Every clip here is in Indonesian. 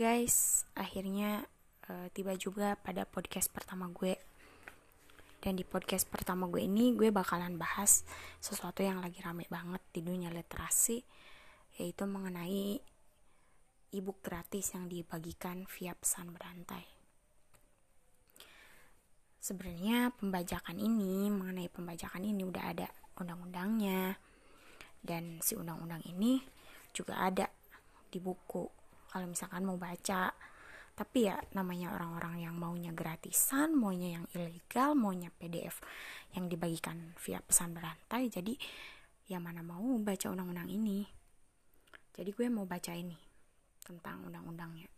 guys, akhirnya uh, tiba juga pada podcast pertama gue. Dan di podcast pertama gue ini gue bakalan bahas sesuatu yang lagi rame banget di dunia literasi yaitu mengenai ebook gratis yang dibagikan via pesan berantai. Sebenarnya pembajakan ini mengenai pembajakan ini udah ada undang-undangnya dan si undang-undang ini juga ada di buku kalau misalkan mau baca tapi ya namanya orang-orang yang maunya gratisan maunya yang ilegal maunya PDF yang dibagikan via pesan berantai jadi ya mana mau baca undang-undang ini jadi gue mau baca ini tentang undang-undangnya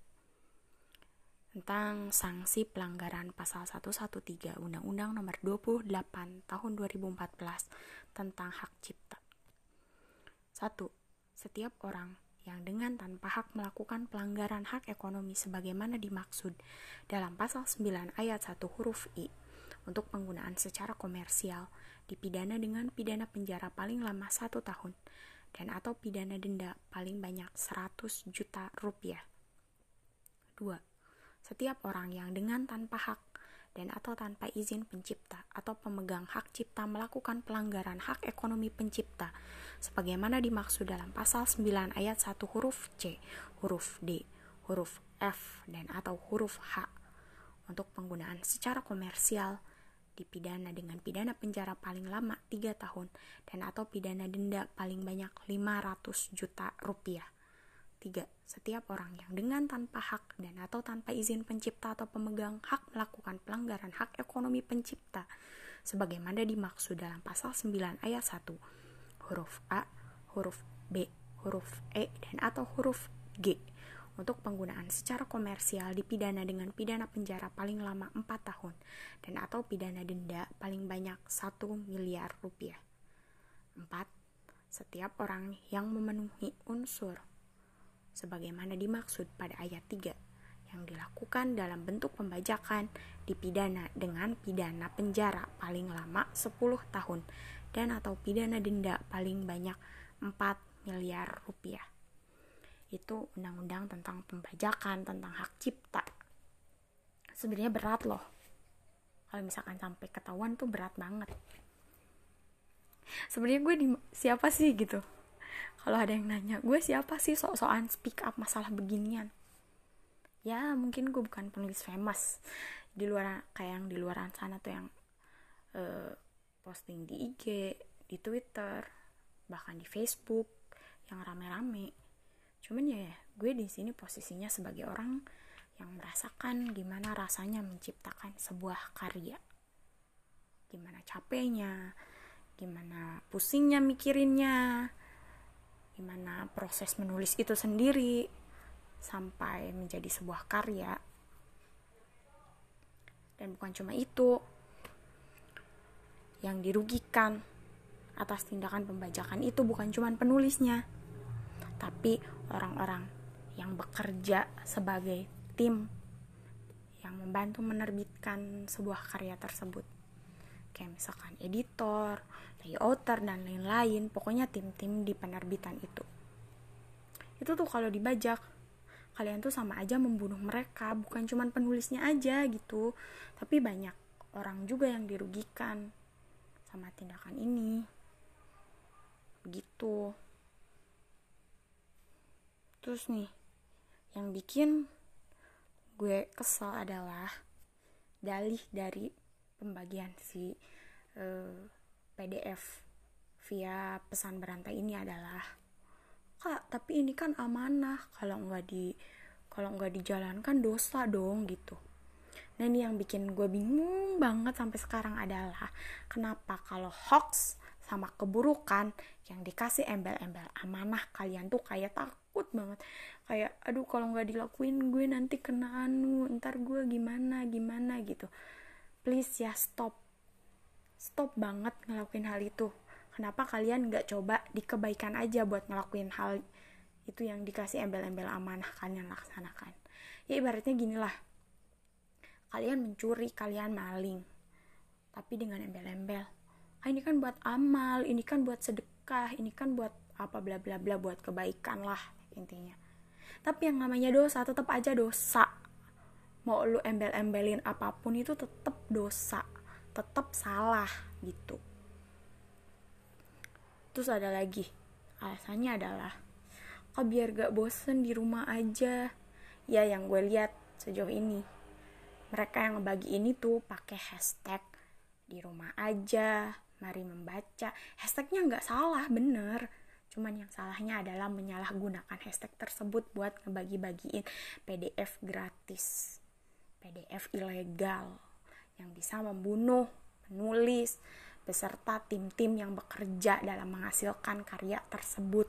tentang sanksi pelanggaran pasal 113 Undang-Undang Nomor 28 Tahun 2014 tentang hak cipta. 1. Setiap orang yang dengan tanpa hak melakukan pelanggaran hak ekonomi sebagaimana dimaksud dalam pasal 9 ayat 1 huruf I untuk penggunaan secara komersial dipidana dengan pidana penjara paling lama satu tahun dan atau pidana denda paling banyak 100 juta rupiah. 2. Setiap orang yang dengan tanpa hak dan atau tanpa izin pencipta atau pemegang hak cipta melakukan pelanggaran hak ekonomi pencipta sebagaimana dimaksud dalam pasal 9 ayat 1 huruf C, huruf D, huruf F dan atau huruf H untuk penggunaan secara komersial dipidana dengan pidana penjara paling lama 3 tahun dan atau pidana denda paling banyak 500 juta rupiah. 3. Setiap orang yang dengan tanpa hak dan atau tanpa izin pencipta atau pemegang hak melakukan pelanggaran hak ekonomi pencipta sebagaimana dimaksud dalam pasal 9 ayat 1 huruf A, huruf B, huruf E dan atau huruf G untuk penggunaan secara komersial dipidana dengan pidana penjara paling lama 4 tahun dan atau pidana denda paling banyak 1 miliar rupiah. 4. Setiap orang yang memenuhi unsur sebagaimana dimaksud pada ayat 3 yang dilakukan dalam bentuk pembajakan dipidana dengan pidana penjara paling lama 10 tahun dan atau pidana denda paling banyak 4 miliar rupiah. Itu undang-undang tentang pembajakan, tentang hak cipta. Sebenarnya berat loh. Kalau misalkan sampai ketahuan tuh berat banget. Sebenarnya gue di siapa sih gitu kalau ada yang nanya gue siapa sih sok-sokan speak up masalah beginian? Ya mungkin gue bukan penulis famous di luar kayak yang di luar sana tuh yang uh, posting di IG di Twitter bahkan di Facebook yang rame-rame. Cuman ya gue di sini posisinya sebagai orang yang merasakan gimana rasanya menciptakan sebuah karya. Gimana capeknya gimana pusingnya mikirinnya gimana proses menulis itu sendiri sampai menjadi sebuah karya. Dan bukan cuma itu yang dirugikan atas tindakan pembajakan itu bukan cuma penulisnya tapi orang-orang yang bekerja sebagai tim yang membantu menerbitkan sebuah karya tersebut kayak misalkan editor, layouter dan lain-lain, pokoknya tim-tim di penerbitan itu. Itu tuh kalau dibajak, kalian tuh sama aja membunuh mereka, bukan cuman penulisnya aja gitu, tapi banyak orang juga yang dirugikan sama tindakan ini. Begitu. Terus nih, yang bikin gue kesel adalah dalih dari pembagian si eh, PDF via pesan berantai ini adalah kak tapi ini kan amanah. Kalau nggak di kalau nggak dijalankan dosa dong gitu. Nah ini yang bikin gue bingung banget sampai sekarang adalah kenapa kalau hoax sama keburukan yang dikasih embel-embel amanah kalian tuh kayak takut banget. Kayak aduh kalau nggak dilakuin gue nanti kena anu ntar gue gimana gimana gitu please ya stop. Stop banget ngelakuin hal itu. Kenapa kalian nggak coba di kebaikan aja buat ngelakuin hal itu yang dikasih embel-embel amanah kalian laksanakan? Ya ibaratnya gini lah. Kalian mencuri kalian maling. Tapi dengan embel-embel. Ah ini kan buat amal ini kan buat sedekah ini kan buat apa bla bla bla buat kebaikan lah intinya. Tapi yang namanya dosa tetap aja dosa mau lu embel-embelin apa pun itu tetap dosa tetap salah gitu. Terus ada lagi alasannya adalah kok biar gak bosen di rumah aja? Ya yang gue lihat sejauh ini mereka yang ngebagi ini tuh pakai hashtag di rumah aja mari membaca. Hashtagnya nggak salah bener. Cuman yang salahnya adalah menyalahgunakan hashtag tersebut buat ngebagi-bagiin PDF gratis PDF ilegal yang bisa membunuh penulis beserta tim-tim yang bekerja dalam menghasilkan karya tersebut.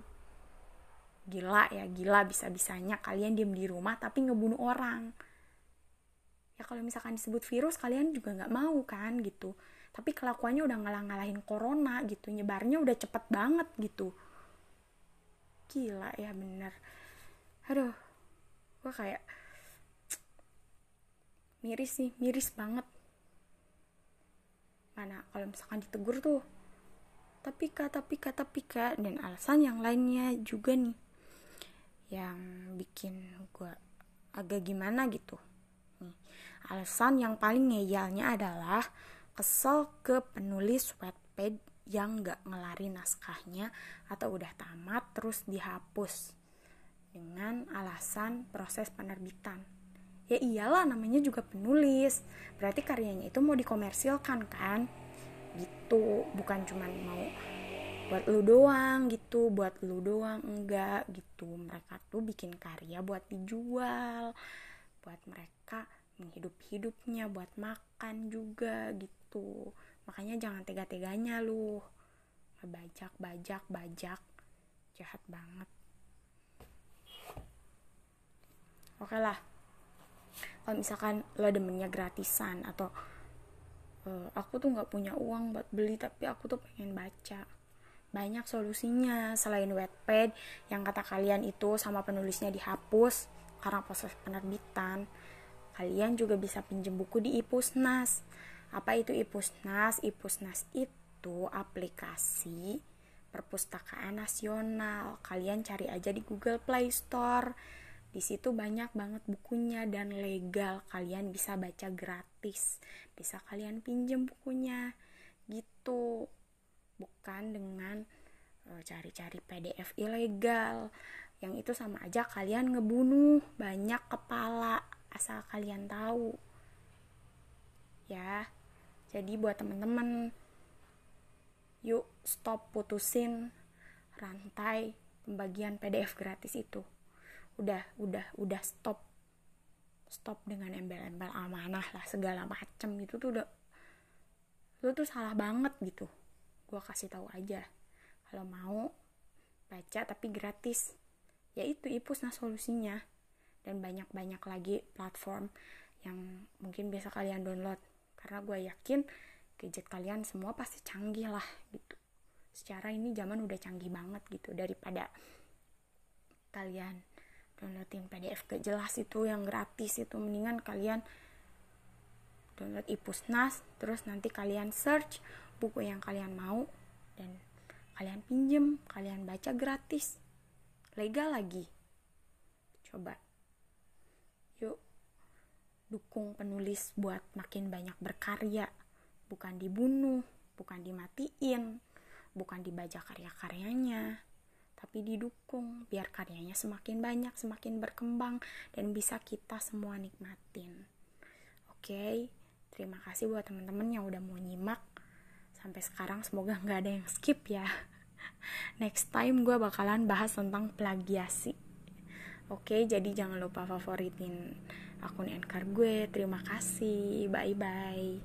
Gila ya, gila bisa-bisanya kalian diem di rumah tapi ngebunuh orang. Ya kalau misalkan disebut virus kalian juga nggak mau kan gitu. Tapi kelakuannya udah ngalah-ngalahin corona gitu, nyebarnya udah cepet banget gitu. Gila ya bener. Aduh, gue kayak miris sih miris banget. Mana kalau misalkan ditegur tuh tapi kak tapi kak tapi kak dan alasan yang lainnya juga nih yang bikin gue agak gimana gitu. Nih alasan yang paling ngeyalnya adalah kesel ke penulis webpad yang gak ngelari naskahnya atau udah tamat terus dihapus dengan alasan proses penerbitan ya iyalah namanya juga penulis. Berarti karyanya itu mau dikomersilkan kan? Gitu. Bukan cuma mau buat lu doang gitu buat lu doang enggak gitu. Mereka tuh bikin karya buat dijual buat mereka menghidup hidupnya buat makan juga gitu. Makanya jangan tega-teganya lu. Bajak bajak bajak. Jahat banget. Oke lah kalau misalkan lo demennya gratisan atau uh, aku tuh nggak punya uang buat beli tapi aku tuh pengen baca. Banyak solusinya selain wetpad yang kata kalian itu sama penulisnya dihapus karena proses penerbitan. Kalian juga bisa pinjem buku di Ipusnas. Apa itu Ipusnas? Ipusnas itu aplikasi perpustakaan nasional. Kalian cari aja di Google Play Store di situ banyak banget bukunya dan legal. Kalian bisa baca gratis. Bisa kalian pinjem bukunya. Gitu. Bukan dengan eh, cari-cari PDF ilegal. Yang itu sama aja kalian ngebunuh banyak kepala asal kalian tahu. Ya. Jadi buat temen-temen yuk stop putusin rantai pembagian PDF gratis itu udah udah udah stop. Stop dengan embel-embel amanah lah segala macem gitu tuh udah lu tuh salah banget gitu. Gue kasih tahu aja. Kalau mau baca tapi gratis. Ya itu ipus nah solusinya. Dan banyak-banyak lagi platform yang mungkin bisa kalian download. Karena gue yakin gadget kalian semua pasti canggih lah gitu. Secara ini zaman udah canggih banget gitu daripada kalian downloadin PDF gak jelas itu yang gratis itu. Mendingan kalian download ipusnas terus nanti kalian search buku yang kalian mau dan kalian pinjem kalian baca gratis. Legal lagi. Coba. Yuk dukung penulis buat makin banyak berkarya. Bukan dibunuh bukan dimatiin bukan dibaca karya-karyanya tapi didukung biar karyanya semakin banyak, semakin berkembang dan bisa kita semua nikmatin. Oke, okay? terima kasih buat teman-teman yang udah mau nyimak sampai sekarang. Semoga nggak ada yang skip ya. Next time gue bakalan bahas tentang plagiasi. Oke, jadi jangan lupa favoritin akun Anchor gue. Terima kasih. Bye bye.